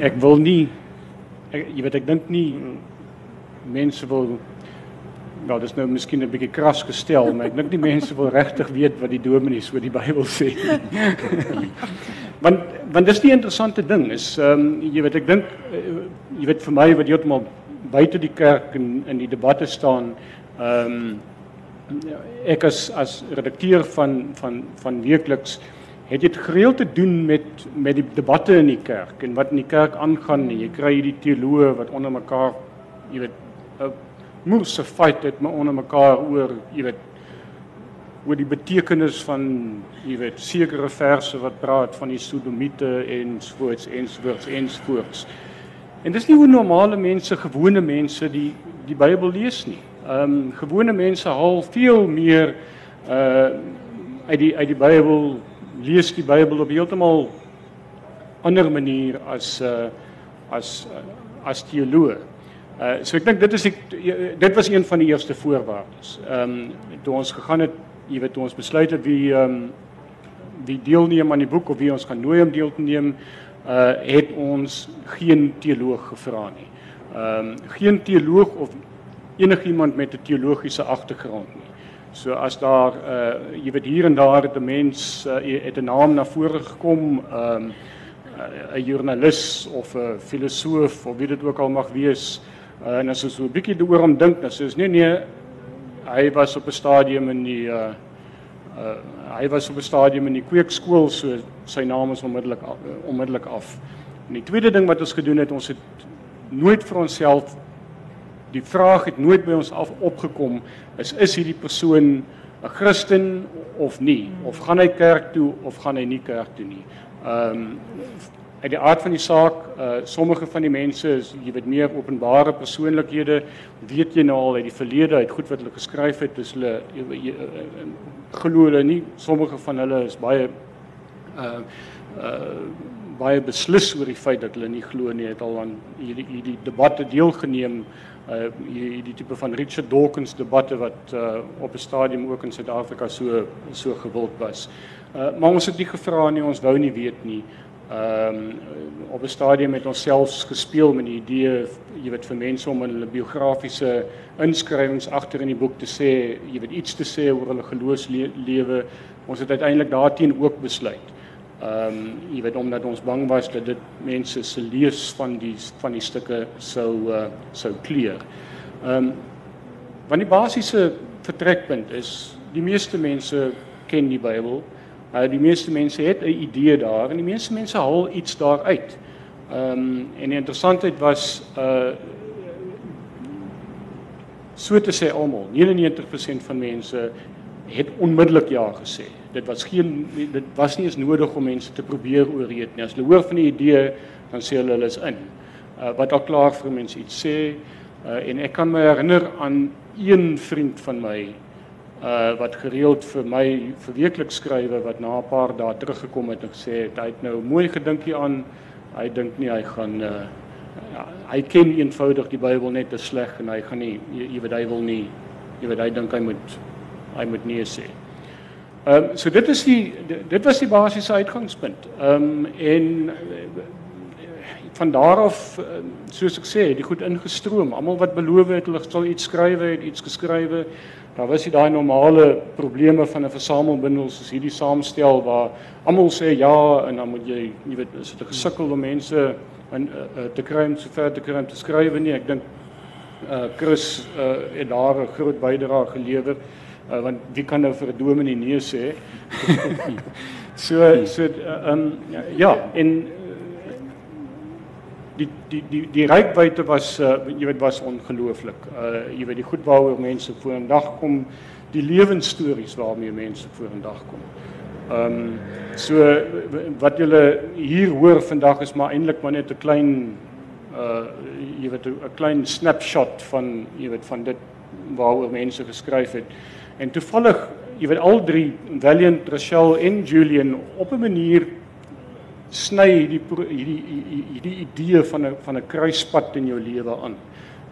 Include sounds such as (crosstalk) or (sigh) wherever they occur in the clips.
ek wil nie ek, jy weet ek dink nie mense wil nou dis nou miskien 'n bietjie kras gestel, maar ek dink nie mense wil regtig weet wat die dominees oor die Bybel sê nie. (laughs) want want dis die interessante ding is ehm um, jy weet ek dink uh, jy weet vir my wat heeltemal buite die kerk en in die debatte staan ehm um, ek as as redakteur van van van weekliks het dit gereeld te doen met met die debatte in die kerk en wat in die kerk aangaan. Jy kry hierdie teoloë wat onder mekaar, jy weet, 'n moerse fight het met onder mekaar oor, jy weet, oor die betekenis van, jy weet, sekere verse wat praat van die sodomiete en soorts en soorts en soorts. En dis nie hoe normale mense, gewone mense die die Bybel lees nie. Ehm um, gewone mense haal veel meer uh uit die uit die Bybel lees die Bybel op heeltemal ander manier as uh as uh, as teoloog. Uh so ek dink dit is ek, dit was een van die eerste voorwaardes. Ehm um, toe ons gegaan het, jy weet, toe ons besluit het wie ehm um, wie deelneem aan die boek of wie ons gaan nooi om deel te neem, uh het ons geen teoloog gevra nie. Ehm um, geen teoloog of enigiemand met 'n teologiese agtergrond nie. So as daar uh jy weet hier en daar het 'n mens uh, het 'n naam na vore gekom, ehm um, 'n joernalis of 'n filosoof of wie dit ook al mag wees. Uh, en as ons so 'n bietjie daaroor om dink, dan sê ons nee nee, hy was op 'n stadium in die uh uh hy was op 'n stadium in die kweekskool, so sy naam is onmiddellik onmiddellik af. En die tweede ding wat ons gedoen het, ons het nooit vir onsself die vraag het nooit by ons af opgekom is is hierdie persoon 'n Christen of nie? Of gaan hy kerk toe of gaan hy nie kerk toe nie. Ehm um, uit die aard van die saak, uh sommige van die mense is jy weet meer openbare persoonlikhede, weet jy nou al uit die verlede uit goed wat hulle geskryf het, is hulle glo hulle nie, sommige van hulle is baie uh uh baie beslis oor die feit dat hulle nie glo nie, het al aan hierdie hierdie debatte deelgeneem uh die tipe van Richard Dawkins debatte wat uh op 'n stadium ook in Suid-Afrika so so gewild was. Uh maar ons het nie gevra nie, ons wou nie weet nie. Ehm um, op 'n stadium het ons selfs gespeel met die idee jy weet vir mense om hulle biografiese inskrywings agter in die boek te sê, jy weet iets te sê oor hulle geloofslewe. Ons het uiteindelik daarteen ook besluit. Ehm um, jy weet omdat ons bang was dat dit mense se lees van die van die stukke sou uh, sou kleur. Ehm um, want die basiese vertrekpunt is die meeste mense ken die Bybel. Uh, die meeste mense het 'n idee daar en die meeste mense haal iets daar uit. Ehm um, en die interessantheid was uh so te sê almal 99% van mense het onmiddellik ja gesê. Dit was geen dit was nie eens nodig om mense te probeer oorreed nie. As hulle hoor van die idee, dan sê hulle hulle is in. Uh, wat al klaar vir mense iets sê uh, en ek kan my herinner aan een vriend van my uh wat gereeld vir my verweeklik skrywe wat na 'n paar dae teruggekom het en gesê het hy het nou mooi gedink hier aan hy dink nie hy gaan uh ja, hy ken eenvoudig die Bybel net te sleg en hy gaan nie jy, weet hy wil nie jy weet hy dink hy moet hy moet nee sê. Ehm um, so dit is die dit was die basiese uitgangspunt. Ehm um, en van daar af ehm, soos ek sê, die goed ingestroom. Almal wat beloof het hulle sal iets skrywe, het iets geskrywe. Daar was nie daai normale probleme van 'n versamelbundel soos hierdie saamstel waar almal sê ja en dan moet jy, jy weet, is dit 'n gesukkel om mense in uh, te kry om sover te kry om te skryf nie. Ek dink uh Chris uh het daar 'n groot bydrae gelewer uh, want wie kan nou vir 'n dominee nee sê? (laughs) so so ehm um, ja, en die die die die rykwyte was uh, jy weet was ongelooflik. Uh jy weet die goed waaroor mense vorendag kom, die lewensstories waarmee mense vorendag kom. Ehm um, so wat julle hier hoor vandag is maar eintlik maar net 'n klein uh jy weet 'n klein snapshot van jy weet van dit waaroor mense geskryf het. En toevallig, jy weet al drie, Valiant, Rachel en Julian op 'n manier sny hierdie hierdie hierdie idee van 'n van 'n kruispunt in jou lewe aan.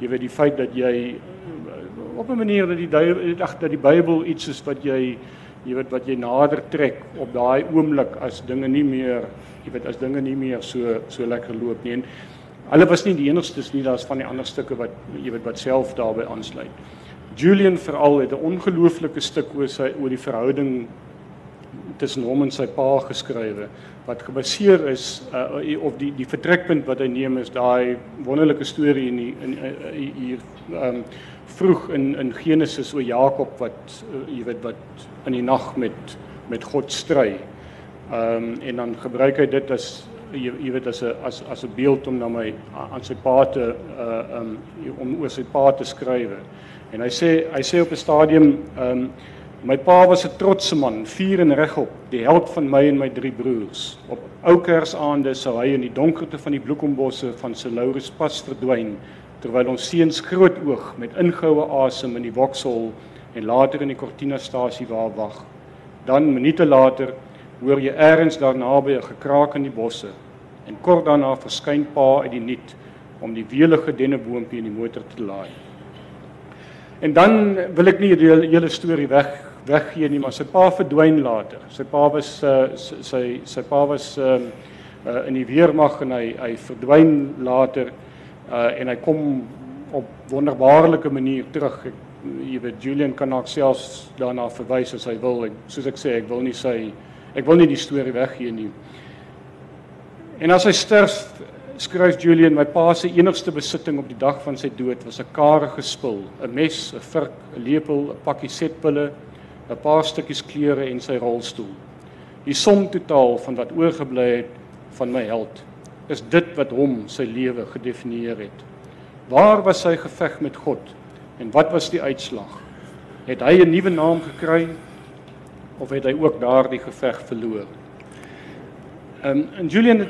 Jy weet die feit dat jy op 'n manier dat die ag dat die Bybel iets is wat jy jy weet wat jy nader trek op daai oomblik as dinge nie meer jy weet as dinge nie meer so so lekker loop nie en hulle was nie die enigstes nie daar's van die ander stukke wat jy weet wat self daarbey aansluit Julian veral het 'n ongelooflike stuk oor sy oor die verhouding tussen hom en sy pa geskrywe wat gebaseer is uh, op die die vertrekpunt wat hy neem is daai wonderlike storie in die in hier um, vroeg in in Genesis oor Jakob wat uh, jy weet wat in die nag met met God stry. Ehm um, en dan gebruik hy dit as jy, jy weet as 'n as as 'n beeld om na my aan sy pa te uh um om oor sy pa te skryf. En hy sê hy sê op 'n stadium ehm um, my pa was 'n trotse man, vier en regop, die held van my en my drie broers. Op ou kersaande sou hy in die donkerte van die bloekombosse van sy Laurus pas verdwyn terwyl ons seuns groot oog met ingehoue asem in die Vauxhall en later in die Cortina-stasie waar wag. Dan minute later hoor jy eers daar naby 'n gekraak in die bosse en kort daarna verskyn pa uit die niet om die welige denneboompie in die motor te laai. En dan wil ek nie die hele storie weg weggee nie, maar sy pa verdwyn later. Sy pa was uh, sy sy pa was uh, uh, in die weermag en hy hy verdwyn later uh en hy kom op wonderbaarlike manier terug. Ek jy weet Julian kan ook selfs daarna verwys as hy wil. Ek, soos ek sê, ek wil nie sy ek wil nie die storie weggee nie. En as hy sterf, skryf Julian, my pa se enigste besitting op die dag van sy dood was 'n karige spul, 'n mes, 'n vurk, 'n lepel, 'n pakkie setpille, 'n paar stukkies klere en sy rolstoel. Die som totaal van wat oorgebly het van my held is dit wat hom sy lewe gedefinieer het. Waar was sy geveg met God en wat was die uitslag? Het hy 'n nuwe naam gekry of het hy ook daardie geveg verloor? Um, en Julian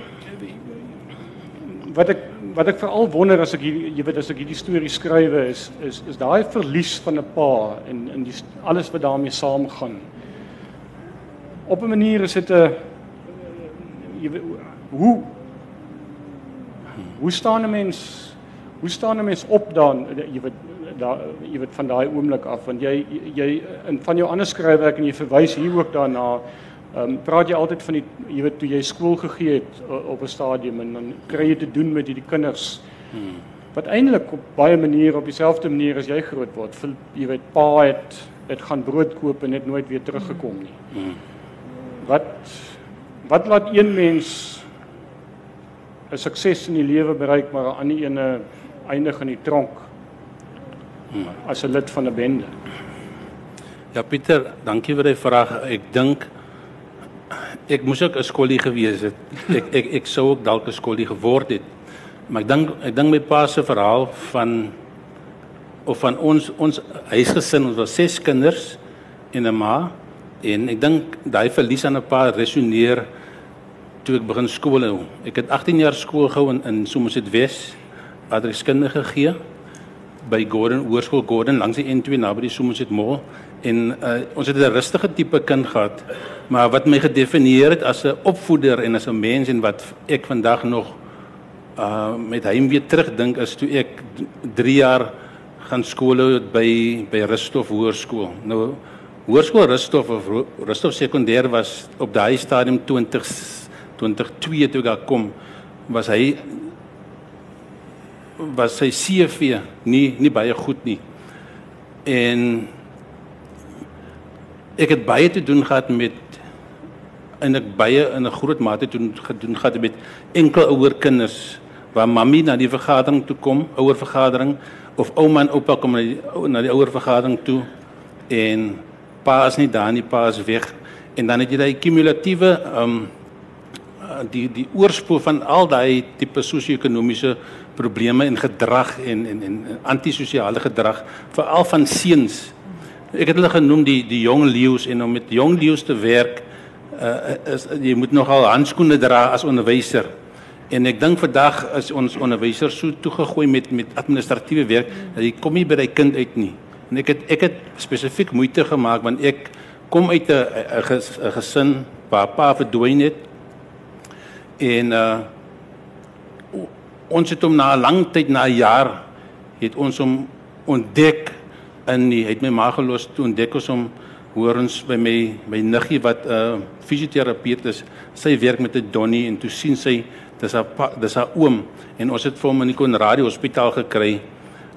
wat ek wat ek veral wonder as ek hier, jy weet as ek hierdie storie skrywe is is is daai verlies van 'n pa en in die alles wat daarmee saamgaan. Op 'n manier is dit 'n jy weet hoe Hoe staan 'n mens hoe staan 'n mens op dan jy weet daar jy weet van daai oomblik af want jy jy in van jou ander skryfwerk en jy verwys hier ook daarna ehm um, praat jy altyd van die jy weet toe jy skool gegee het op 'n stadium en dan kry jy te doen met hierdie kinders hmm. wat eintlik op baie maniere op dieselfde manier as jy groot word vir jy weet pa het het gaan brood koop en het nooit weer teruggekom nie. Hmm. Wat wat laat een mens 'n sukses in die lewe bereik maar 'n ander ene eindig in die tronk as 'n lid van 'n bende. Ja Pieter, dankie vir die vraag. Ek dink ek moes ook 'n skoolie gewees het. Ek ek ek sou ook dalk 'n skoolie geword het. Maar ek dink ek dink my pa se verhaal van of van ons ons huisgesin, ons was ses kinders en 'n ma en ek dink daai verlies aan 'n pa resoneer toe ek begin skool hou. Ek het 18 jaar skool gehou in, in Somerset Wes, adreskundige gegee by Gordon Hoërskool Gordon langs die N2 naby die Somerset Mall en uh, ons het 'n rustige tipe kind gehad, maar wat my gedefinieer het as 'n opvoeder en as 'n mens en wat ek vandag nog uh met hom weer terugdink is toe ek 3 jaar gaan skool hou by by Rusthof Hoërskool. Nou Hoërskool Rusthof of Rusthof Sekondêr was op daai stadium 20 2002 toe ek daar kom was hy was sy CV nie nie baie goed nie. En ek het baie te doen gehad met en ek baie in 'n groot mate te doen gedoen gehad met enkel ouer kinders waar mammie na die vergadering toe kom, ouer vergadering of ouma en oupa kom na die na die ouer vergadering toe en pa is nie daar nie, pa is weg en dan het jy daai kumulatiewe ehm um, die die oorspoel van al daai tipe sosio-ekonomiese probleme en gedrag en en en antisosiale gedrag veral van seuns. Ek het hulle genoem die die jong leeu's en om met jong leeu's te werk uh, is jy moet nogal handskoene dra as onderwyser. En ek dink vandag is ons onderwysers so toegegooi met met administratiewe werk dat jy kom nie by daai kind uit nie. En ek het ek het spesifiek moeite gemaak want ek kom uit 'n 'n gesin waar pa verdwyn het En uh ons het hom na 'n lang tyd na 'n jaar het ons hom ontdek in die het my ma gelos toe ontdek ons hom hoor ons by my my niggie wat 'n uh, fisioterapeut is. Sy werk met 'n Donnie en toe sien sy dis haar dis haar oom en ons het vir hom in die Konradi Hospitaal gekry.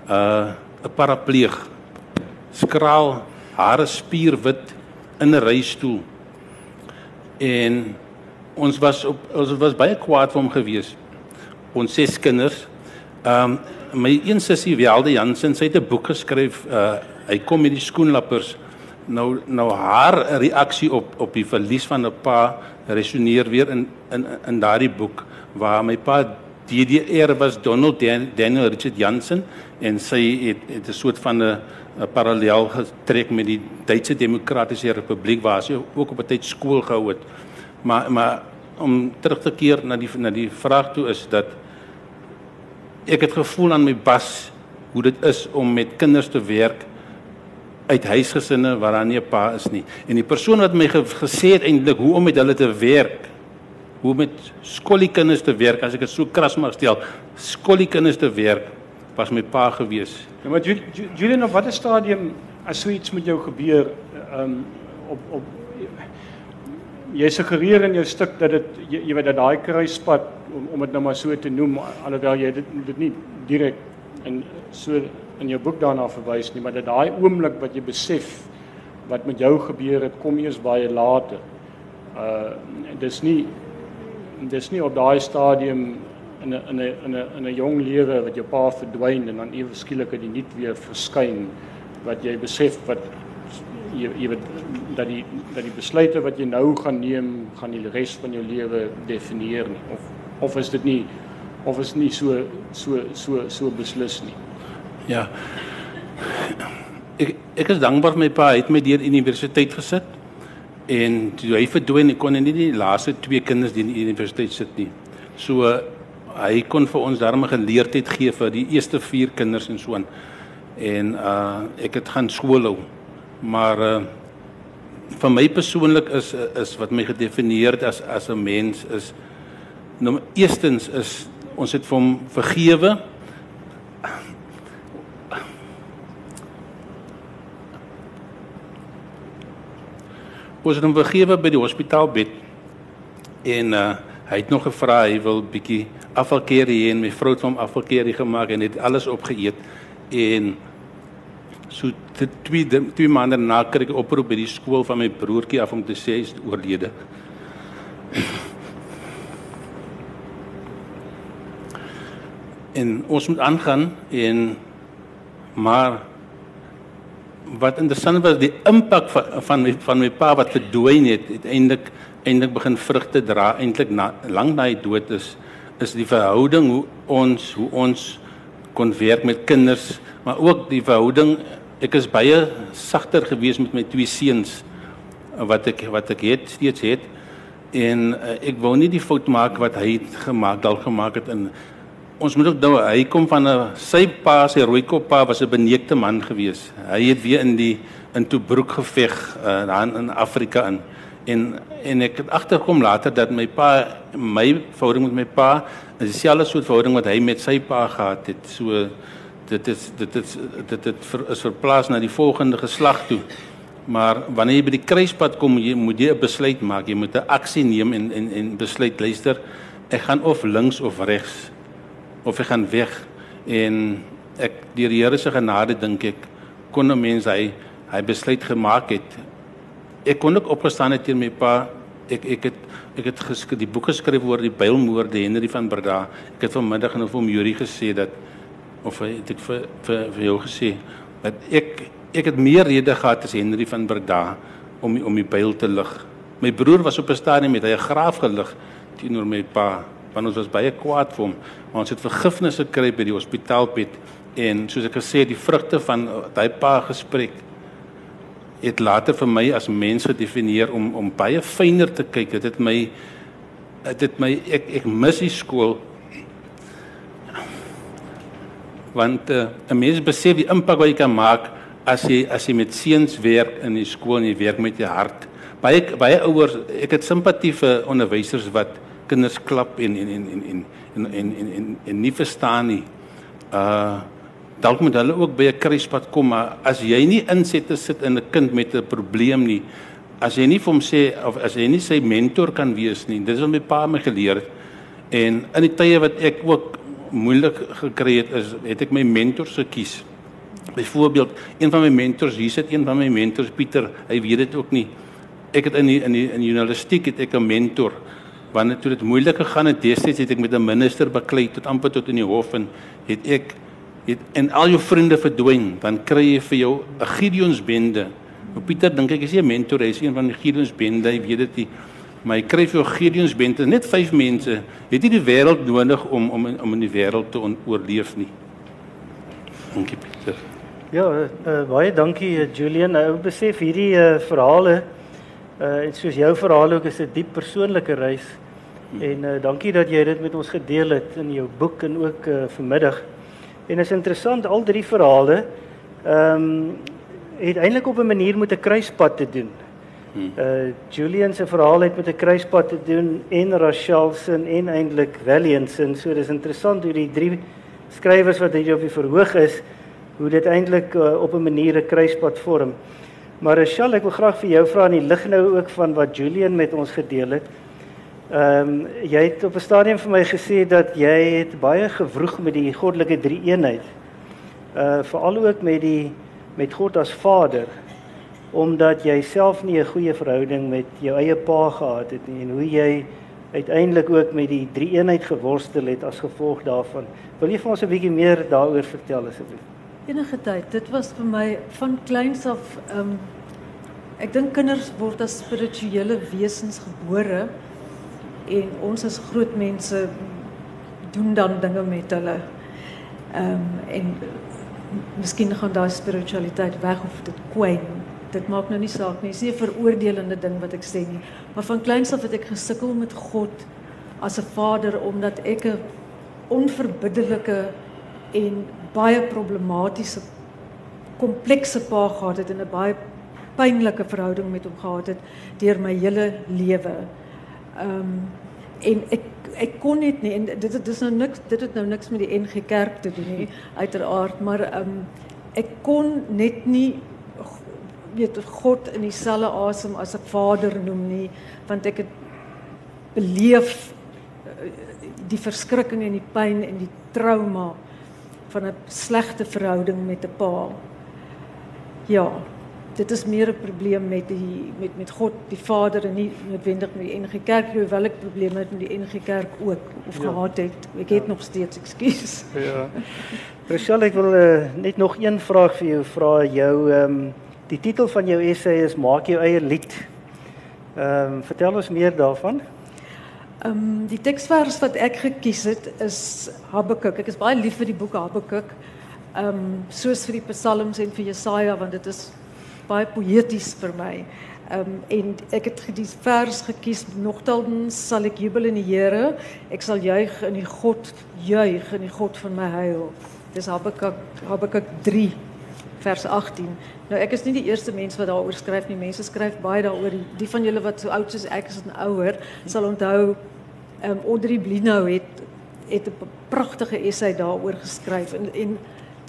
Uh 'n parapleeg. Skraal, hare spierwit in 'n reistool. En ons was op ons was baie kwaad vir hom gewees. Ons ses kinders. Ehm um, my een sussie Welde Jansen, sy het 'n boek geskryf. Uh hy kom met die skoenlappers. Nou nou haar reaksie op op die verlies van 'n pa resoneer weer in in in daardie boek waar my pa DDR was Donald Dan, Daniel Richard Jansen en sy het, het 'n soort van 'n parallel getrek met die Duitse Demokratiese Republiek waar sy ook op 'n tyd skool gehou het. Maar maar om terug te keer na die na die vraag toe is dat ek het gevoel aan my bas hoe dit is om met kinders te werk uit huisgesinne waar daar nie 'n pa is nie. En die persoon wat my ge gesê het eintlik hoe om met hulle te werk, hoe met skoolikinders te werk as ek dit so kras mag stel, skoolikinders te werk was my pa gewees. Ja, maar Julian, op watter stadium as so iets met jou gebeur, ehm um, op op jy suggereer in jou stuk dat dit jy, jy weet dat daai kruispad om om dit nou maar so te noem alhoewel jy dit dit nie direk in so in jou boek daarna verwys nie, maar dat daai oomblik wat jy besef wat met jou gebeur het, kom eers baie later. Uh dis nie dis nie op daai stadium in 'n in 'n in 'n in 'n jong lewe wat jou pa verdwyn en dan ewe skielik het hy nie weer verskyn wat jy besef wat jy jy weet dat die dat die besluite wat jy nou gaan neem gaan die res van jou lewe definieer nie of of is dit nie of is nie so so so so beslis nie. Ja. Ek ek is dankbaar my pa het my deur universiteit gesit en toe hy verdwyn kon nie die laaste twee kinders die in die universiteit sit nie. So hy kon vir ons daarmee geleerdheid gee vir die eerste vier kinders en so aan. En uh ek het gaan skool hou. Maar uh vir my persoonlik is is wat my gedefinieer as as 'n mens is nou eerstens is ons het vir hom vergewe Ons het hom vergewe by die hospitaalbed. En uh hy het nog gevra hy wil bietjie afvalkerie hê en my vrou het hom afvalkerie gemaak en het alles opgeëet en so twee twee maande na kry ek oproep by die skool van my broertjie af om te sê hy is oorlede. En ons moet aangaan en maar wat interessant was die impak van van my, van my pa wat verdwyn het uiteindelik eintlik begin vrugte dra eintlik na, lank na hy dood is is die verhouding hoe ons hoe ons kon werk met kinders maar ook die verhouding ek is baie sagter gewees met my twee seuns wat ek wat ek het steeds het. En uh, ek wou nie die fout maak wat hy gemaak dalk gemaak het in ons moet ook nou hy kom van 'n sy pa sy rooikop pa was 'n beneekte man gewees. Hy het weer in die in Tobruk geveg uh, daar in Afrika in. En en ek het agterkom later dat my pa my verhouding met my pa is dieselfde soort verhouding wat hy met sy pa gehad het. So dit is dit is dit dit ver, is verplaas na die volgende geslag toe. Maar wanneer jy by die kruispunt kom, jy moet jy 'n besluit maak. Jy moet 'n aksie neem en en en besluit luister. Ek gaan of links of regs of hy gaan weg. En ek deur die Here se genade dink ek kon 'n mens hy hy besluit gemaak het. Ek kon ook opgestaan het teen my pa. Ek ek het ek het geskryf die boek geskryf oor die Bylmoorde Henry van Breda. Ek het vanmiddag en hom Juri gesê dat of het ek vir vir vir jou gesê dat ek ek het meer rede gehad as Henry van Breda om om die byl te lig. My broer was op 'n stadium met hy 'n graaf gelig teenoor my pa want ons was baie kwaad vir hom. Maar ons het vergifnis gekry by die hospitaalbed en soos ek gesê die vrugte van daai pa gesprek het later vir my as mens gedefinieer om om baie fyner te kyk. Dit het my dit my ek ek mis die skool want uh, 'n mens besef die impak wat jy kan maak as jy as jy met seuns werk in die skool en jy werk met jou hart. Baie baie ouers, ek het simpatie vir onderwysers wat kinders klap en en en en en en en, en, en nie verstaan nie. Uh dalk moet hulle ook by 'n kruispunt kom, maar as jy nie insette sit in 'n kind met 'n probleem nie, as jy nie vir hom sê of as jy nie sy mentor kan wees nie, dis wat my pa my geleer het. En in die tye wat ek ook moeilik gekry het, is het ek my mentors gekies. Byvoorbeeld, een van my mentors, hier sit een van my mentors, Pieter, hy weet dit ook nie. Ek het in die, in die in journalistiek het ek 'n mentor. Wanneer toe dit moeilik gegaan het, destyds het ek met 'n minister baklei tot amper tot in die hof en het ek het en al jou vriende verdwyn, dan kry jy vir jou 'n Gideonsbende. Nou Pieter dink ek is nie 'n mentor, is een van die Gideonsbende, hy weet dit nie. Maar hy kry vir jou Gideonsbende, net 5 mense. Het nie die wêreld nodig om om om in die wêreld te oorleef nie. Dankie Pieter. Ja, uh, baie dankie Julian. Nou besef hierdie uh, verhale uh soos jou verhaal ook is 'n diep persoonlike reis. En uh dankie dat jy dit met ons gedeel het in jou boek en ook uh vanmiddag. En is interessant al drie verhale ehm um, het eintlik op 'n manier met 'n kruispunt te doen. Uh Julian se verhaal het met 'n kruispunt te doen en Rachel se en eintlik Valiant se. So dis interessant hoe die drie skrywers wat hier op die verhoog is, hoe dit eintlik uh, op 'n manier 'n kruispunt vorm. Maar Rachel, ek wil graag vir jou vra in die lig nou ook van wat Julian met ons gedeel het. Ehm um, jy het op 'n stadium vir my gesê dat jy het baie gewroeg met die goddelike drie-eenheid. Uh veral ook met die met God as Vader omdat jy self nie 'n goeie verhouding met jou eie pa gehad het nie en hoe jy uiteindelik ook met die drie-eenheid geworstel het as gevolg daarvan. Wil jy vir ons 'n bietjie meer daaroor vertel asseblief? Enige tyd. Dit was vir my van kleins af ehm um, ek dink kinders word as spirituele wesens gebore en ons as groot mense doen dan dinge met hulle. Ehm um, en miskien gaan daai spiritualiteit weg of dit kwyn. Dit maak nou nie saak nie. Dis nie 'n veroordelende ding wat ek sê nie. Maar van kleins af het ek gesukkel met God as 'n vader omdat ek 'n onverbiddelike en baie problematiese komplekse pa gehad het en 'n baie pynlike verhouding met hom gehad het deur my hele lewe. Ehm um, en ek ek kon net nie en dit dit is nou niks dit het nou niks met die NG Kerk te doen nie uiteraard maar ehm um, ek kon net nie weet God in dieselfde asem as 'n vader noem nie want ek het beleef eh, die verskrikking en die pyn en die trauma van 'n slegte verhouding met 'n pa. Ja, dit is meer 'n probleem met die met met God die Vader en nie noodwendig met die NG Kerk hoewel ek probleme het met die NG Kerk ook of ja. gehad het. Ek het ja. nog steeds ekskuus. Ja. Rachel, ek wil uh, net nog een vraag vir jou vra. Jou ehm um, die titel van jou essay is Maak jou eie lied. Ehm um, vertel ons meer daarvan. Ehm um, die teksvers wat ek gekies het is Habakuk. Ek is baie lief vir die boek Habakuk. Ehm um, soos vir die Psalms en vir Jesaja want dit is baie poëties vir my. Um, en ek het die vers gekies nogtans sal ek jubel in die Here. Ek sal juig in die God, juig in die God van my heil. Dis Habakuk Habakuk 3 vers 18. Nou ek is nie die eerste mens wat daaroor skryf nie. Mense skryf baie daaroor. Die, van julle wat so oud soos ek is en ouer sal onthou ehm um, Audrey Blinou het het 'n pragtige essay daaroor geskryf en en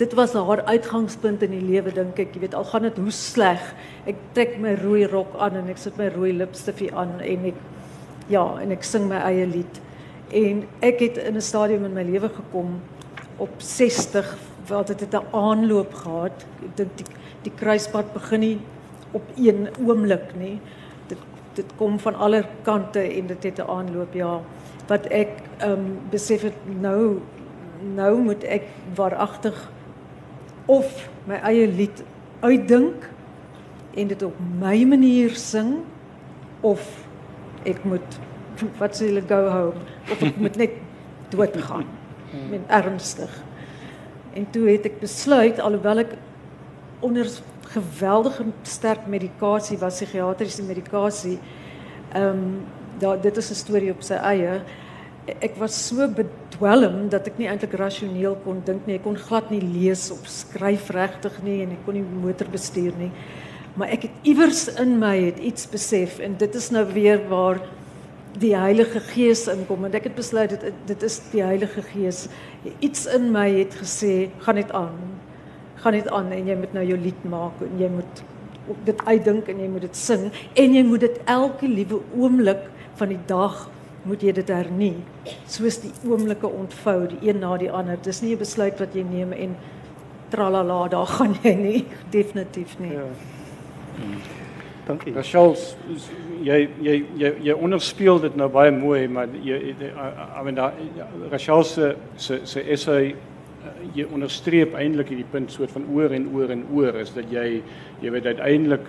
dit was haar uitgangspunt in die lewe dink ek. Jy weet al gaan dit hoe sleg. Ek trek my rooi rok aan en ek sit my rooi lipstifie aan en ek ja, en ek sing my eie lied. En ek het in 'n stadium in my lewe gekom op 60 wat dit het 'n aanloop gehad. Ek dink die die kruispunt begin nie op een oomblik nie. Dit dit kom van alle kante en dit het 'n aanloop ja. Wat ek ehm um, besef het nou nou moet ek waaragtig of my eie lied uitdink en dit op my manier sing of ek moet wat sê hulle go home of ek moet net dood gaan. Met ernstig. En toe het ek besluit alhoewel ek onder geweldige sterk medikasie was, psigiatriese medikasie. Ehm um, daar dit is 'n storie op sy eie. Ek was so bedwelm dat ek nie eintlik rasioneel kon dink nie. Ek kon glad nie lees of skryf regtig nie en ek kon nie motor bestuur nie. Maar ek het iewers in my het iets besef en dit is nou weer waar die Heilige Gees inkom en ek het besluit dit dit is die Heilige Gees. Iets in my het gesê, gaan net aan. gaan dit aan en jy moet nou jou lied maak en jy moet dit uitdink en jy moet dit sing en jy moet dit elke liewe oomblik van die dag moet jy dit hernie soos die oomblikke ontvou die een na die ander dis nie 'n besluit wat jy neem en tralala daar gaan jy nie (laughs) definitief nie Ja. Dankie. Rachel, s- s- jy jy jy jy onderspeel dit nou baie mooi, maar jy I mean daar Rachel se se se essay uh, jy onderstreep eintlik hierdie punt soort van oor en oor en oor is dat jy jy weet uiteindelik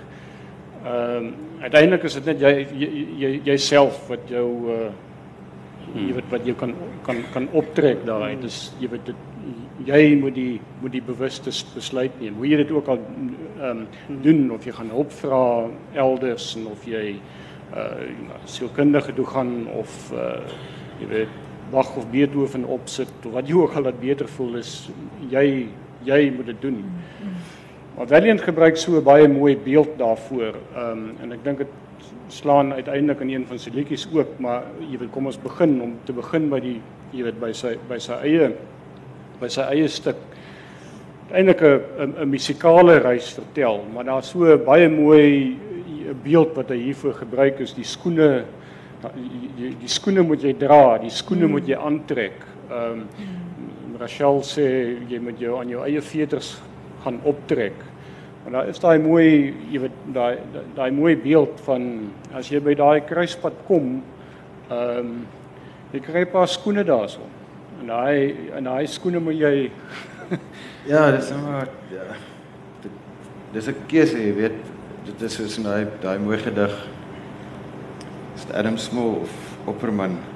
ehm um, uiteindelik is dit net jy jy jy jouself wat jou uh jy weet wat jy kan kan kan optrek daai. Dis jy weet dit jy moet die moet die bewuste besluit neem. Hoe jy dit ook al ehm um, doen of jy gaan hulp vra elders en of jy uh sielkundige toe gaan of uh jy weet Bach of Beethoven opsit of wat jy ook al wat beter voel is jy jy moet dit doen. Maar Valiant gebruik so 'n baie mooi beeld daarvoor. Ehm um, en ek dink dit slaan uiteindelik in een van sy liedjies ook, maar jy weet kom ons begin om te begin by die jy weet by sy by sy eie by sy eie stuk eintlik 'n 'n musikale reis vertel, maar daar's so 'n baie mooi 'n beeld wat hy hiervoor gebruik is die skoene die, die, die skoene moet jy dra, die skoene moet jy aantrek. Ehm um, Rachel sê jy moet jou aan jou eie veters gaan optrek. Maar daar is daai mooi, jy weet, daai daai mooi beeld van as jy by daai kruispunt kom, ehm um, jy kry 'n paar skoene daarso. En daai en daai skoene moet jy (laughs) Ja, dis nou maar ja. Dit dis 'n keuse, jy weet. Dit is soos in daai daai mooi gedig. Is Adam Small of Opperman?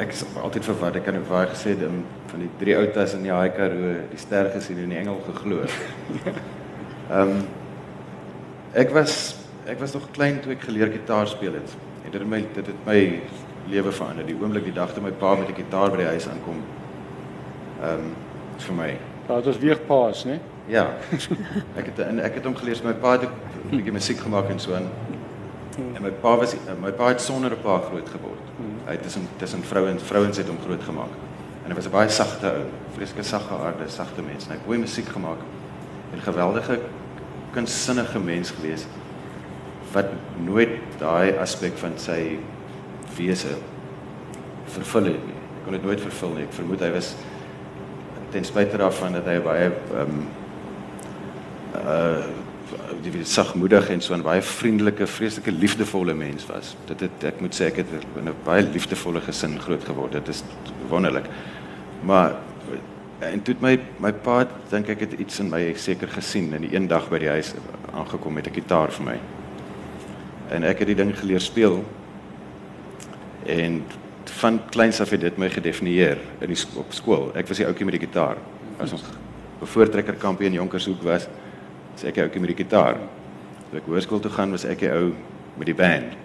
Ek is altyd verward. Ek kan ook baie gesê dit van die drie outas in die Haai Karoo, die ster gesien en die engel geglo. Ehm (laughs) um, ek was ek was nog klein toe ek geleer gitaar speel het. En dit het my dit het my lewe verander. Die oomblik die dag toe my pa met 'n gitaar by die huis aankom. Ehm um, vir my daar is weer paas, né? Ja. (laughs) Ek het en ek het hom geleer, my pa het 'n bietjie musiek gemaak en so aan. En my pa was my pa het sonder 'n pa groot geword. Hy het tussen tussen vrouens vrouens het hom groot gemaak. En hy was 'n baie sagte ou, vreeslike sagte aarde, sagte mens. En hy het mooi musiek gemaak. En 'n geweldige kunsinnige mens gewees wat nooit daai aspek van sy wese vervul het nie. Hy kon dit nooit vervul nie. Ek vermoed hy was ten spyte daarvan dat hy baie ehm um, uh die weet sagmoedig en so 'n baie vriendelike, vreeslike liefdevolle mens was. Dit het ek moet sê ek het in 'n baie liefdevolle gesin groot geword. Dit is wonderlik. Maar en toe my my pa dink ek het iets in my seker gesien en die een dag by die huis aangekom met 'n gitaar vir my. En ek het die ding geleer speel. En van kleins af het dit my gedefinieer in die op skool. Ek was die ouetjie met die gitaar. As ons bevoortrekker kampie in Jonkershoek was, was ek die ouetjie met die gitaar. Toe ek hoërskool toe gaan, was ek die ou met die band.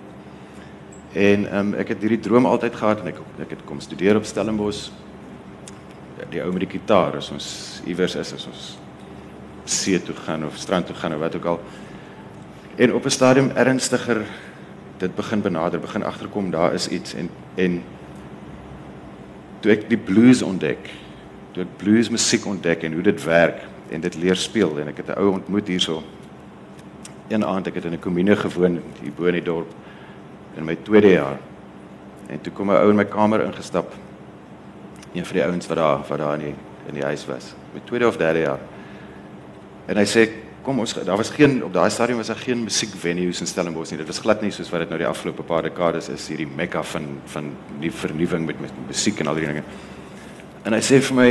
En ehm um, ek het hierdie droom altyd gehad en ek ek het kom studeer op Stellenbosch. Die ou met die gitaar, as ons iewers is, as ons see toe gaan of strand toe gaan of wat ook al. En op 'n stadium ernstiger dit begin benader, begin agterkom daar is iets en en toe ek die blues ontdek, toe ek blues musiek ontdek en hoe dit werk en dit leer speel en ek het 'n ou ontmoet hierso. Een aand ek het in 'n kommune gewoon hier bo in die dorp in my tweede jaar. En toe kom 'n ou in my kamer ingestap. Een van die ouens wat daar wat daar in die in die huis was. My tweede of derde jaar. En hy sê kom ons daar was geen op daai stadium was daar geen musiekvenues in Stellenbosch nie. Dit was glad nie soos wat dit nou die afgelope paar dekades is hierdie mekka van van die vernuwing met musiek en al die dinge. En hy sê vir my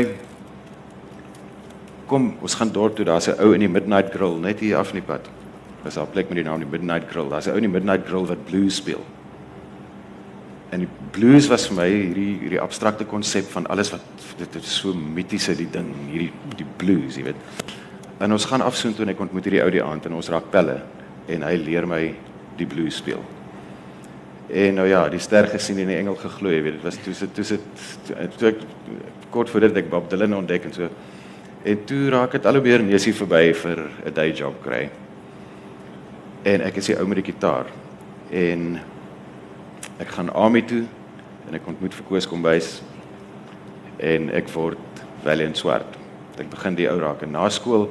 kom ons gaan dorp toe daar's 'n ou in die Midnight Grill net hier af in die pad. Dis 'n plek met die naam die Midnight Grill. Daar's 'n ou in die Midnight Grill wat blues speel. En die blues was vir my hierdie hierdie abstrakte konsep van alles wat dit is so mitiese die ding, hierdie die blues, jy weet. En ons gaan afsoen toe en ek ontmoet hierdie ou die aand en ons raak pelle en hy leer my die blues speel. En nou ja, die ster gesien en die engel geglo, jy weet, dit was toe sit toe sit toe ek kort voor dit ek Bob Dylan ontdek en so. En toe raak dit al hoe meer neusie verby vir 'n day job kry. En ek is die ou met die gitaar. En ek gaan Ami toe en ek ontmoet vir Koos Kombuis en ek word Valiant Swart. Ek begin die ou raak en na skool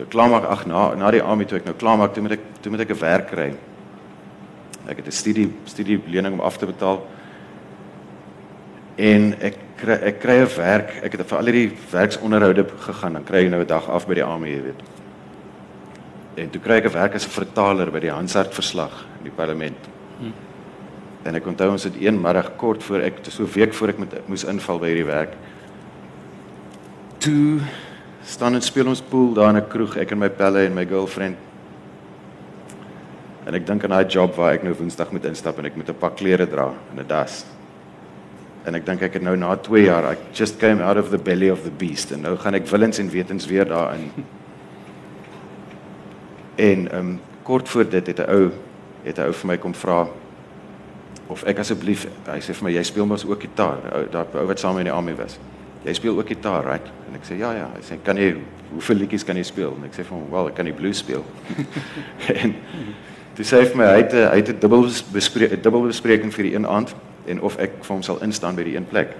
toe klaar maak ag na na die AMI toe ek nou klaar maak, toe moet ek toe moet ek 'n werk kry. Ek het 'n studie studie lening om af te betaal. En ek kry ek kry 'n werk. Ek het vir al die werksonderhoude gegaan, dan kry jy nou 'n dag af by die AMI, jy weet. En toe kry ek 'n werk as 'n vertaler by die Hansard verslag in die parlement. Hmm. En ek onthou ons het een middag kort voor ek so 'n week voor ek moet moes inval by hierdie werk. Toe staan en speel ons pool daar in 'n kroeg, ek en my pelle en my girlfriend. En ek dink aan daai job waar ek nou Woensdag moet instap en ek moet 'n pak klere dra en 'n das. En ek dink ek het nou na 2 jaar, I just came out of the belly of the beast en nou gaan ek willens en wetens weer daarin. (laughs) En ehm um, kort voor dit het 'n ou het 'n ou vir my kom vra of ek asseblief hy sê vir my jy speel mos ook gitaar. Daar ou wat saam in die army was. Jy speel ook gitaar, right? En ek sê ja ja, hy sê kan jy hoeveel liedjies kan jy speel? En ek sê vir hom, "Wel, ek kan die blues speel." (laughs) en toe sê hy vir my hy het hy het 'n dubbel bespreek dubbel bespreking vir die een aand en of ek vir hom sal instaan by die een plek.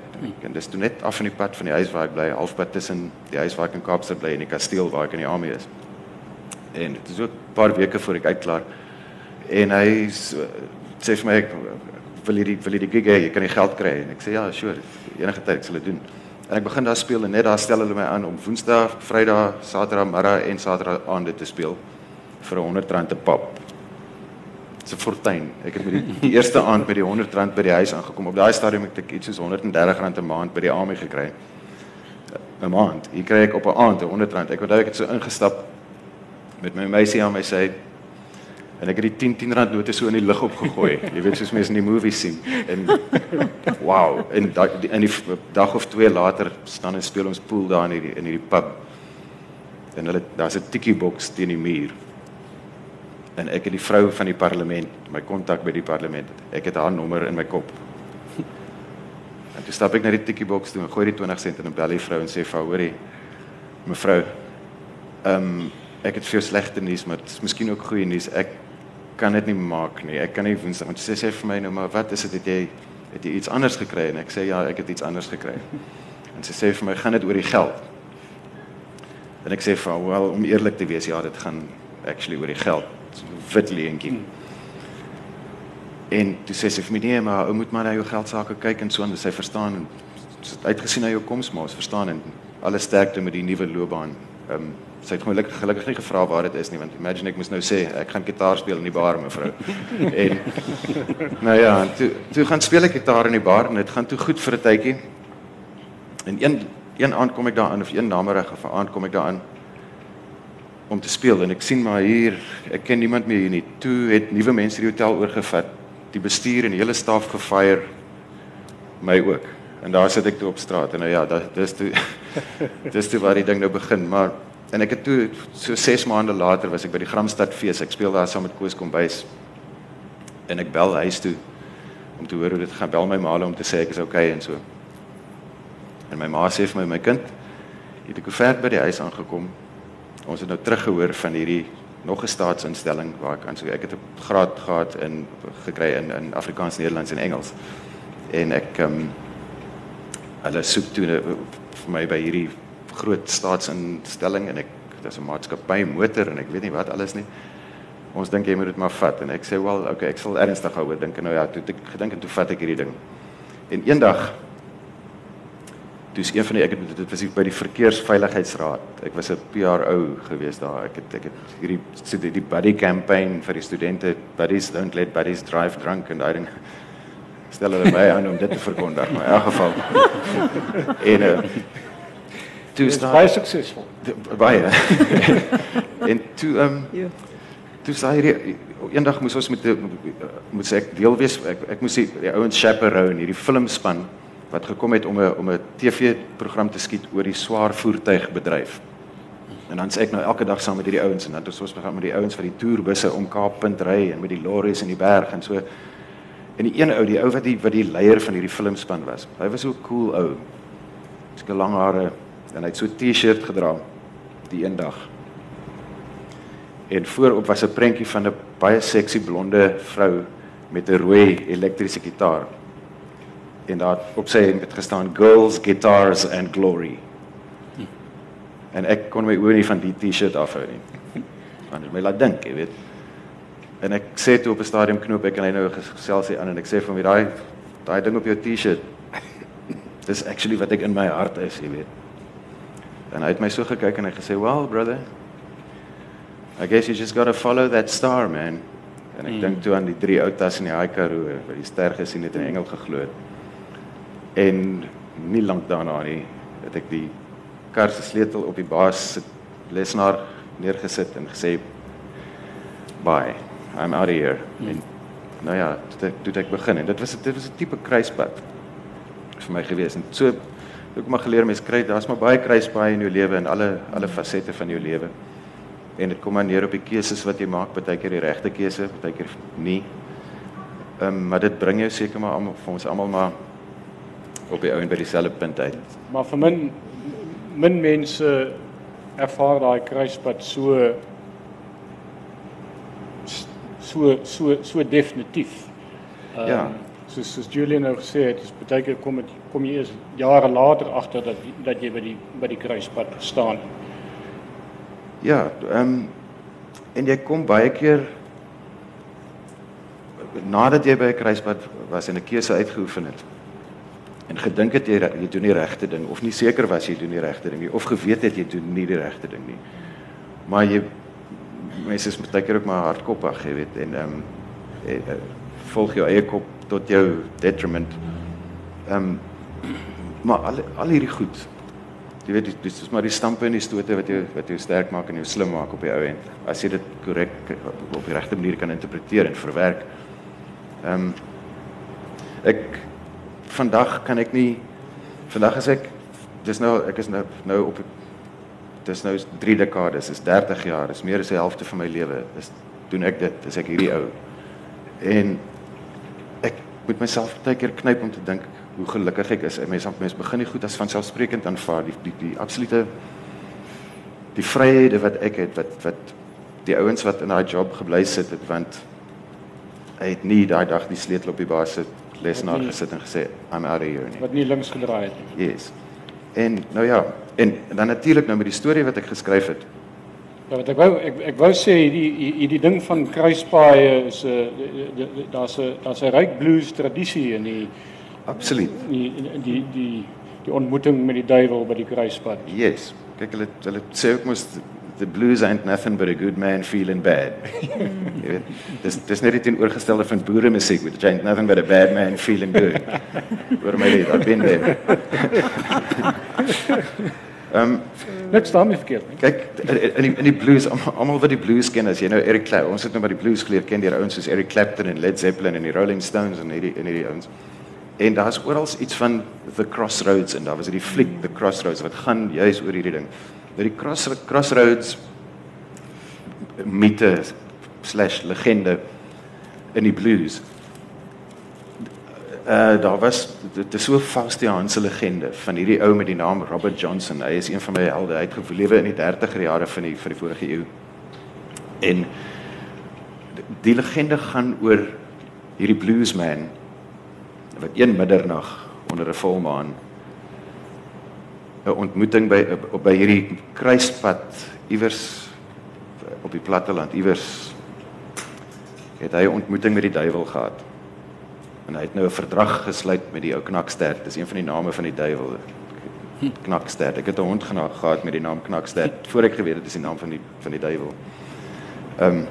En dis toe net af van die pad van die huis waar ek bly, halfpad tussen die huis waar ek in Kaapstad bly en die kasteel waar ek in die army is. En dit is ook 'n paar weke voor ek uitklaar. En hy sê vir my ek wil hierdie wil hierdie gig hê jy kan die geld kry. En ek sê ja sure enige tyd ek sal dit doen. En ek begin daar speel en net daar stel hulle my aan om woensdag vrydag saterdag middag en saterdag aande te speel vir 'n 100 rand te pap se fortuin ek het met die, die eerste aand met die 100 rand by die huis aangekom op daai stadium het ek iets soos 130 rand 'n maand by die army gekry 'n maand hier kry ek op 'n aand 100 rand ek onthou ek het so ingestap met my meisie aan my sy en ek het die 10 10 rand note so in die lug opgegooi. Jy weet soos mense in die movies sien. En wow, en in dag of twee later staan en speel ons pool daar in hierdie in hierdie pub. En hulle daar's 'n tikkie boks teen die muur. En ek het die vrou van die parlement, my kontak by die parlement. Ek het haar nommer in my kop. (laughs) En toe stap ek na die tikkie boks toe en gooi die 20 sent in 'n belly vrou en sê vir haar, hoorie, mevrou, ehm um, ek het veel slegte nuus, maar dit is miskien ook goeie nuus. Ek kan dit nie maak nie. Ek kan nie Woensdag want sy sê vir my nou maar wat is dit het jy het jy iets anders gekry en ek sê ja, ek het iets anders gekry. (laughs) En sy sê vir my gaan dit oor die geld. En ek sê vir haar, well, om eerlik te wees, ja, dit gaan actually oor die geld. Wit leentjie. En toe sê sy vir my nee, maar ou moet maar na jou geld sake kyk en so en sy verstaan en uitgesien na jou koms maar, verstaan en alles sterkte met die nuwe loopbaan. Ehm um, sy het gelukkig gelukkig nie gevra waar dit is nie want imagine ek moes nou sê ek gaan gitaar speel in die bar mevrou. (laughs) en nou ja, toe toe gaan speel ek gitaar in die bar en dit gaan toe goed vir 'n tydjie. En een een aand kom ek daarin of een namiddag of 'n aand kom ek daarin om te speel en ek sien maar hier ek ken niemand meer hier nie. Toe het nuwe mense die hotel oorgevat. Die bestuur en die hele staf gefire my ook. En daar sit ek toe op straat en nou ja, dis toe (laughs) dis toe waar die ding nou begin, maar En ek het toe so 6 maande later was ek by die Gramstad fees. Ek speel daar saam met Koos Kombuis. En ek bel huis toe om te hoor hoe dit gaan. Bel my ma om te sê ek is okay en so. En my ma sê vir my my kind, jy het ek ver by die huis aangekom. Ons het nou teruggehoor van hierdie nog 'n staatsinstelling waar ek aan so ek het 'n graad gehad in gekry in in Afrikaans, Nederlands en Engels. En ek ehm um, hulle soek toe vir my by hierdie groot staatsinstelling en ek dis 'n maatskappy motor en ek weet nie wat alles nie. Ons dink jy moet dit maar vat en ek sê wel okay, ek sal ernstig daaroor dink en nou ja, toe ek gedink en toe vat ek hierdie ding. En eendag toe is een van die ek het dit was by die verkeersveiligheidsraad. Ek was 'n PRO gewees daar. Ek het ek het hierdie so die, die buddy campaign vir die studente, buddies don't let buddies drive drunk en daai ding (laughs) stel hulle my aan om dit te verkondig, maar in elk geval. (laughs) en uh, toe is baie suksesvol. Baie. (laughs) en toe ehm um, ja. Toe sê hy eendag moes ons met moet sê ek deel wees ek ek moes die, die ouens chaperone hierdie filmspan wat gekom het om 'n om 'n TV-program te skiet oor die swaar voertuigbedryf. En dan sê ek nou elke dag saam met hierdie ouens en dan het ons begin met die ouens van die toerbusse om Kaappunt ry en met die lorries in die berg en so. En die een ou, die ou wat die wat die leier van hierdie filmspan was. Hy was so cool ou. Sy lang hare, en hy het so 'n T-shirt gedra die een dag. En voorop was 'n prentjie van 'n baie seksie blonde vrou met 'n rooi elektriese gitaar. En daar op sy het gestaan girls guitars and glory. En ek kon my oë nie van die T-shirt afhou nie. Want my laat dink, jy weet. En ek sê toe op 'n stadium knoop ek en hy nou gesels hy aan en ek sê vir hom daai daai ding op jou T-shirt dis actually wat ek in my hart is, jy weet. En hy het my so gekyk en hy gesê, "Well, brother, I guess you just got to follow that star, man." En ek mm. dink toe aan die drie ou tas in die Haai Karoo wat die ster gesien het en 'n engel geglo het. En nie lank daarna nie het ek die kar se sleutel op die baas se lesenaar neergesit en gesê, "Bye. I'm out of here." Mm. En nou ja, toe toe ek begin en dit was dit was 'n tipe kruispunt vir my gewees en so ek maar geleer mense kry daar's maar baie kruispaaie in jou lewe en alle alle fasette van jou lewe en dit kom maar neer op die keuses wat jy maak baie keer die regte keuse baie keer nie ehm um, maar dit bring jou seker maar almal vir ons almal maar op die ou en by dieselfde punt uit. Maar vir min min mense ervaar daai kruispad so so so so definitief. Um, ja. soos soos Julian nou gesê het, is baie keer kom het, kom jy eers jare later agter dat dat jy by die by die kruispunt staan. Ja, ehm um, en jy kom baie keer nadat jy by 'n kruispunt was en 'n keuse uitgeoefen het en gedink het jy jy doen die regte ding of nie seker was jy doen die regte ding nie of geweet het jy doen nie die regte ding nie. Maar jy mense is baie keer ook maar hardkoppig, jy weet, en ehm um, volg jou eie kop tot jou detriment. Ehm um, maar al al hierdie goed. Jy weet dis dis maar die stampe en die stote wat jou wat jou sterk maak en jou slim maak op die ou end. As jy dit korrek op die regte manier kan interpreteer en verwerk. Ehm um, ek vandag kan ek nie vandag as ek dis nou ek is nou nou op dis nou 3 dekades, is 30 jaar, is meer as die helfte van my lewe. Is doen ek dit, is ek hierdie ou. En moet myself baie keer knyp om te dink hoe gelukkig ek is. Mense mense begin nie goed as van selfsprekend aanvaar die die die absolute die vryhede wat ek het wat wat die ouens wat in daai job gebly sit het want hy het nie daai dag die sleutel op die baas se lesenaar gesit en gesê I'm out of here nie. Wat nie links gedraai het nie. Yes. En nou ja, en dan natuurlik nou met die storie wat ek geskryf het. Ja, wat ek wou ek ek wou sê die die ding van kruispaaie is 'n uh, daar's 'n daar's 'n ryk blues tradisie in die absoluut die die die die ontmoeting met die duiwel by die kruispad. Yes. Kyk hulle hulle sê ook mos the blues ain't nothing but a good man feeling bad. (laughs) Jy weet, dis dis net die teenoorgestelde van boere musiek, which ain't nothing but a bad man feeling good. (laughs) Hoor my net, I've been there. Ehm (laughs) um, net staan my verkeerd. Kyk in die in die blues almal wat die blues ken as jy nou Eric Clapton, ons het nou maar die blues geleer ken deur ouens soos Eric Clapton en Led Zeppelin en die Rolling Stones en hierdie en hierdie ouens. En daar's oral iets van the crossroads en daar was hierdie fliek the crossroads wat gaan juis oor hierdie ding. Dat die cross crossroads mite slash legende in die blues uh daar was dit is so Faustiaanse legende van hierdie ou met die naam Robert Johnson. Hy is een van my helde. Hy het gelewe in die 30er jare van die van die vorige eeu. En die legende gaan oor hierdie bluesman wat een middernag onder 'n volmaan 'n ontmoeting by by hierdie kruispad iewers op die platteland iewers het hy 'n ontmoeting met die duiwel gehad en hy het nou 'n verdrag gesluit met die ou Knakster. Dis een van die name van die duiwel. Knakster. Ek het 'n hond gehad met die naam Knakster voor ek geweet het dis die naam van die van die duiwel. Ehm um,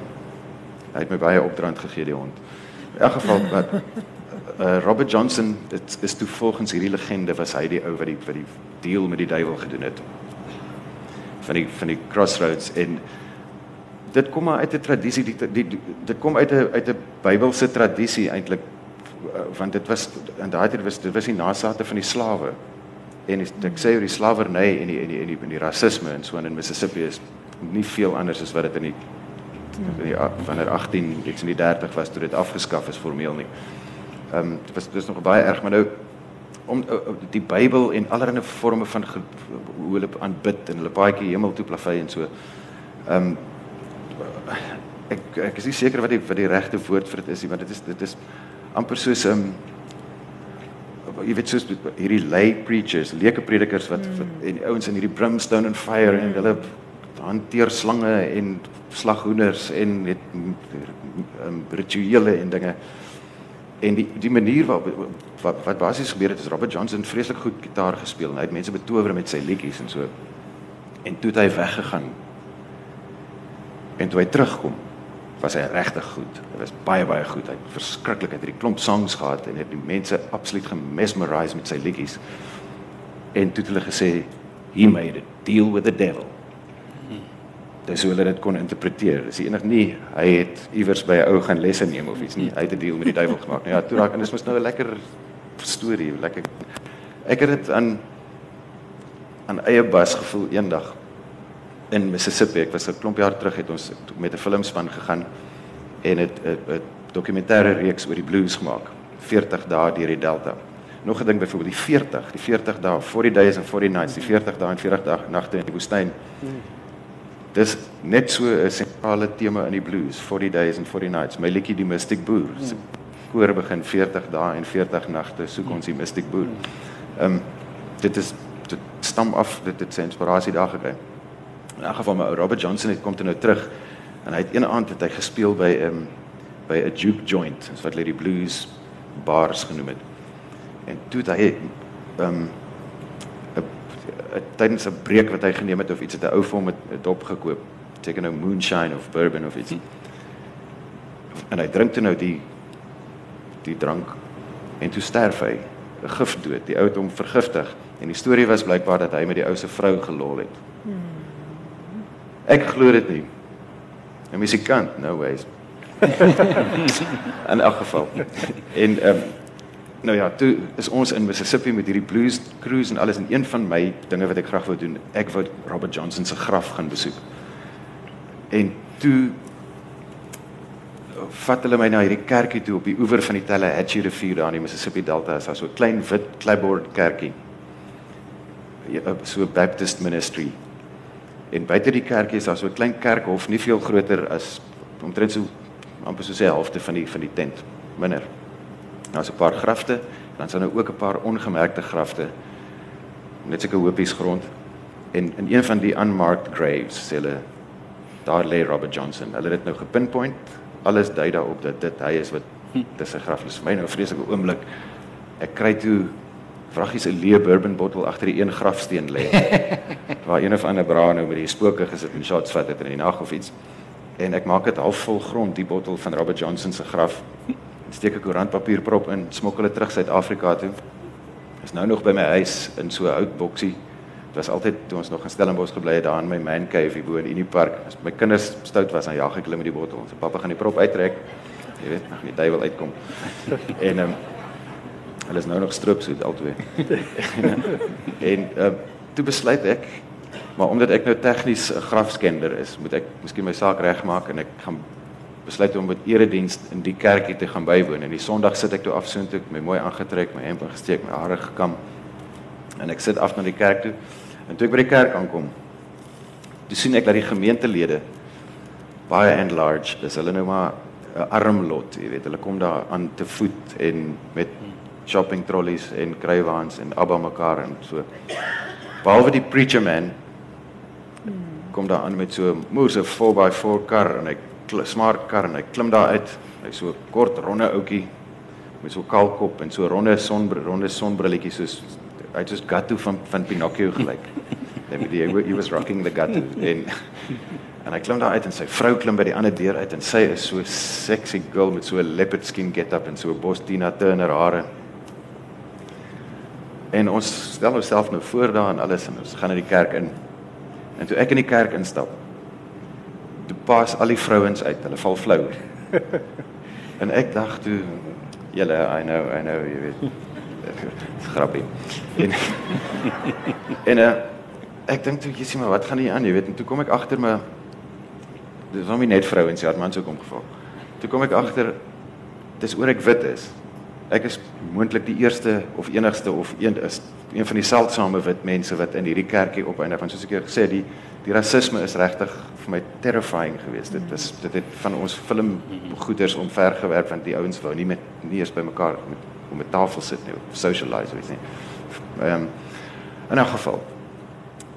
hy het my baie opdraand gegee die hond. In elk geval wat uh, Robert Johnson dit is toe volgens hierdie legende was hy die ou wat die wat die deal met die duiwel gedoen het. Van die van die crossroads en dit kom maar uit 'n tradisie die, die, die dit kom uit 'n uit 'n Bybelse tradisie eintlik Eh, want dit was in daai tyd was dit was die nasate van die slawe. En ek sê oor die slawerny en die en die en die, die, die rasisme en so in Mississippi is nie veel anders as wat dit in die in die wanneer 18 iets in die 30 was toe dit afgeskaf is formeel nie. Ehm um, dit was dis nog baie erg maar nou om uh, die Bybel en allerlei forme van hoe hulle aanbid en hulle baadjie hemel toe plavei en so. Ehm um, ek ek is nie seker wat die wat die regte woord vir dit is nie want dit is dit is amper soos 'n um, jy weet soos hierdie lay preachers, leuke predikers wat, wat en ouens in hierdie brimstone and fire en hulle hanteer slange en slaghoenders en het um, rituele en dinge. En die die manier waarop wat wat basies gebeur het is Robert Johnson vreeslik goed gitaar gespeel en hy het mense betower met sy liedjies en so. En toe het hy weggegaan. En toe hy terugkom, was hy regtig goed. Hy was baie baie goed. Hy het verskriklik het hierdie klomp songs gehad en het die mense absoluut gemesmerise met sy liedjies. En toe het hulle gesê he made a deal with the devil. Dis hoe hulle dit kon interpreteer. Dis enig nie hy het iewers by 'n ou gaan lesse neem of iets nie. Hy het 'n deal met die duiwel gemaak. Nou ja, toe raak en dis mos nou 'n lekker storie, lekker. Ek het dit aan aan eie bas gevoel eendag in Mississippi. Ek was 'n klomp jaar terug het ons met 'n filmspan gegaan en het 'n dokumentêre reeks oor die blues gemaak. 40 dae deur die Delta. Nog 'n ding byvoorbeeld die 40, die 40 dae, 40 days and 40 nights, die 40 dae en 40 dae nagte in die woestyn. Dis net so 'n sentrale tema in die blues, 40 days and 40 nights. My liedjie die Mystic Boer. Se koor begin 40 dae en 40 nagte soek ons die Mystic Boer. Ehm um, dit is dit stam af dit het sy inspirasie daar gekry. In elk geval my ou Robert Johnson het kom toe nou terug en hy het een aand het hy gespeel by 'n um, by 'n juke joint, soos wat hulle die blues bars genoem het. En toe het hy ehm um, tydens 'n breek wat hy geneem het of iets het 'n ou vir hom 'n dop gekoop. Seker nou moonshine of bourbon of iets. En hy drink toe nou die die drank en toe sterf hy 'n gifdood. Die ou het hom vergiftig en die storie was blykbaar dat hy met die ou se vrou gelol het. Ek glo dit nie. 'n Musikant, no ways. (laughs) in elk geval. En um, nou ja, toe is ons in Mississippi met hierdie blues cruise en alles en een van my dinge wat ek graag wou doen, ek wou Robert Johnson se graf gaan besoek. En toe vat hulle my na hierdie kerkie toe op die oewer van die Tallahatchie rivier daar in die Mississippi Delta. Is daar so 'n klein wit kleiboord kerkie. So 'n Baptist ministry. En buite die kerkie is daar so 'n klein kerkhof, nie veel groter as omtrent so amper so 'n helfte van die van die tent, minder. Daar's 'n paar grafte, dan daar nou ook 'n paar ongemerkte grafte. Net seker hoopies grond. En in een van die unmarked graves sê hulle daar lê Robert Johnson. Hulle het dit nou gepinpoint. Alles dui daarop dat dit hy is wat dis sy graf is. Vir my nou 'n vreeslike oomblik. Ek kry toe vraggies 'n leë bourbon bottel agter die een grafsteen lê. (laughs) waar een of ander braa nou met die spooke gesit en shots vat het in die nag of iets. En ek maak dit half vol grond die bottel van Robert Johnson se graf steek 'n koerantpapier prop in, smokkel dit terug Suid-Afrika toe. Is nou nog by my huis in so 'n hout boksie. Dit was altyd toe ons nog in Stellenbosch gebly het daar in my man cave hier bo in Unie Park. As my kinders stout was, dan jag ek hulle met die bottel. So pappa gaan die prop uittrek. Jy weet, nog nie duiwel uitkom. (laughs) en ehm um, hulle is nou nog stroop so albei. (laughs) en ehm um, toe besluit ek maar omdat ek nou tegnies 'n grafskender is, moet ek miskien my saak regmaak en ek gaan besluit om met erediens in die kerkie te gaan bywoon. En die Sondag sit ek toe af soontoe, my mooi aangetrek, my hemp ingesteek, my hare gekam. En ek sit af na die kerk toe. En toe ek by die kerk aankom, toe sien ek dat die gemeentelede baie and large is hulle nou maar 'n armlot, jy weet, hulle kom daar aan te voet en met shopping trollies en kruiwaans en abba mekaar en so. Behalwe die preacher man kom daar aan met so 'n moerse 4x4 kar en ek smart kar en hy klim daar uit. Hy's so kort ronde ouetjie met so kalkop en so ronde sonbril ronde sonbrilletjies soos hy soos Gatto van van Pinocchio gelyk. Hy he was rocking the Gatto en en hy klim daar uit en sy vrou klim by die ander deur uit en sy is so sexy girl met so 'n leopard skin get-up en so 'n bos Tina Turner hare. En ons stel onsself nou voor daar en alles en ons gaan na die kerk in. En toe ek in die kerk instap, pas al die vrouens uit, hulle val flou. (laughs) en ek dink toe julle I know, I know, jy weet. (laughs) Grappie. En (laughs) en uh, ek dink toe jy sien maar wat gaan hier aan, jy weet, en toe kom ek agter my dis hom net vrouens, ja, mans ook omgeval. Toe kom ek agter dis oor ek wit is. Ek is moontlik die eerste of enigste of een is een van die seldsame wit mense wat in hierdie kerkie opeindig want soos ek gesê die die rasisme is regtig vir my terrifying geweest. Dit is dit het van ons film goeders omvergewerp want die ouens wou nie met nie eens by mekaar met om 'n tafel sit nie, of socialize weet nie. Ehm um, in 'n geval.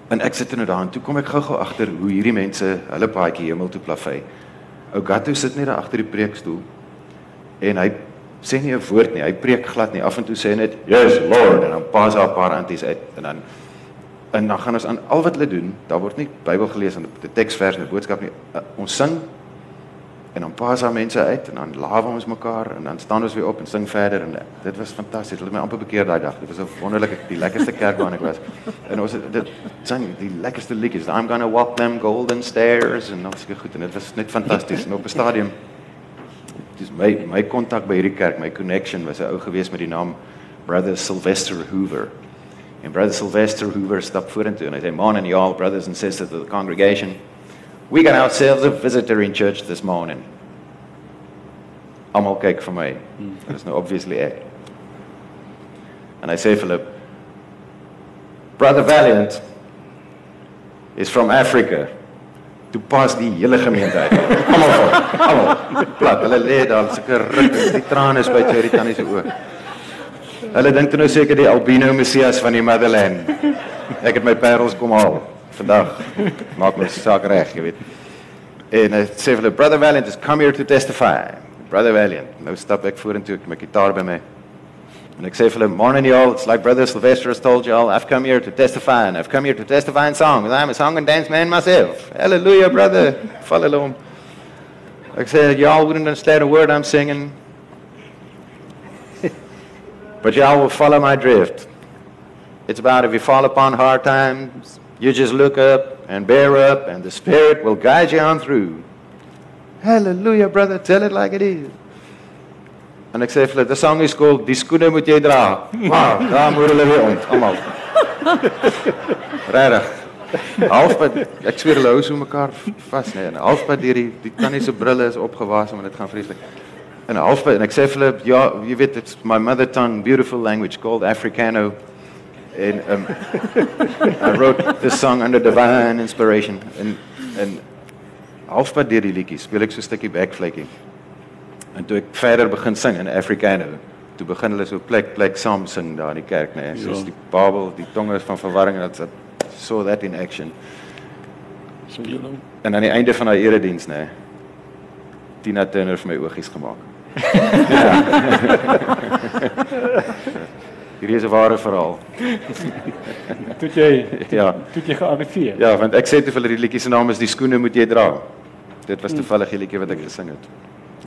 En ek sit nou daar en toe kom ek gou-gou agter hoe hierdie mense hulle paadjie hemel toe plavei. Ou Gatto sit net daar agter die preekstoel en hy sê nie 'n woord nie. Hy preek glad nie. Af en toe sê hy net, "Yes, Lord," en dan pas daar 'n paar anties uit en dan en dan gaan ons aan al wat hulle doen. Daar word nie Bybel gelees en 'n teksvers en 'n boodskap nie. Uh, ons sing en dan pas daar mense uit en dan lawe ons mekaar en dan staan ons weer op en sing verder en dit was fantasties. Hulle het my amper bekeer daai dag. Dit was 'n wonderlike die lekkerste kerk waar ek was. En ons dit sing die lekkerste liedjies. I'm going to walk them golden stairs en alles goed en dit was net fantasties. En op 'n stadium dis my my kontak by hierdie kerk, my connection was 'n ou gewees met die naam Brother Sylvester Hoover. En Brother Sylvester Hoover stap vorentoe en hy sê, "Morning y'all brothers and sisters of the congregation. We got ourselves a visitor in church this morning." Almal kyk vir my. Hmm. Dit is nou obviously ek. And I say, "Philip, Brother Valiant is from Africa." Toe pas die hele gemeente uit. Almal van, almal. Plat, hulle lê daar sulke ruk, die trane is by Jerry Tannie se oë. Hulle dink toe nou seker die albino messias van die Motherland. Ek het my parels kom haal vandag. Maak my saak reg, jy weet. En hy sê vir hulle, "Brother Valiant has come here to testify." Brother Valiant, nou stap ek vorentoe met my gitaar by my. And ek sê vir hulle, "Morning y'all, it's like Brother Sylvester has told y'all, I've come here to testify and I've come here to testify in song, I'm a song and dance man myself. Hallelujah, brother." Hulle om. Ek sê, "Y'all wouldn't understand a word I'm singing, (laughs) but y'all will follow my drift. It's about if you fall upon hard times, you just look up and bear up, and the Spirit will guide you on through. Hallelujah, brother, tell it like it is." En ek sê vir hulle, "The song is called Die skoene moet jy dra." Maar daar moet hulle weer ont, almal. Regtig. Halfpad, ek sweer hulle hou so mekaar vas, nee, en halfpad deur die die tannie se brille is opgewas en dit gaan vreeslik. En halfpad en ek sê vir hulle, "Ja, jy weet it's my mother tongue, beautiful language called Africano." En um I wrote this song under divine inspiration en en halfpad deur die liedjie speel ek so 'n stukkie backflaking. En toe ek verder begin sing in Afrikaner, toe begin hulle so plek plek saam sing daar in die kerk, nê, nee, soos Ja. die Babel, die tonge van verwarring en dit so that in action. So julle En aan die einde van haar erediens, nê, nee, Tina Turner vir my oogies gemaak. (laughs) Hierdie is 'n ware verhaal. Toe jy Ja. toe jy gearriveer. Ja, want ek sê te vir hulle die liedjie se naam is Die skoene moet jy dra. Dit was toevallig die liedjie wat ek gesing het.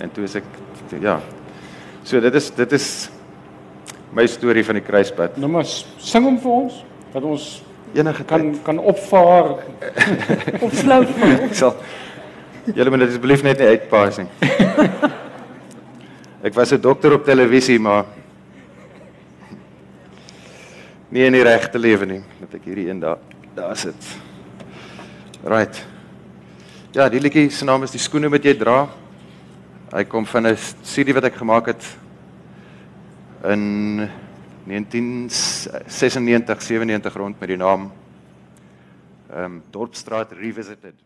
En toe is ek ja. So dit is dit is my storie van die kruispunt. Nou maar sing hom vir ons dat ons Enige kan kan kan opvaar Of flou val. ek sal Julle moet dit asseblief net nie uitpaas nie. Ek was 'n dokter op televisie, maar nie in die regte lewe nie, dat ek hierdie een daar daar sit. Right. Ja, die liedjie se naam is Die skoene wat jy dra. Hy kom van 'n CD wat ek gemaak het in 1996 97 rond met die naam ehm um, Dorpstraat Revisited.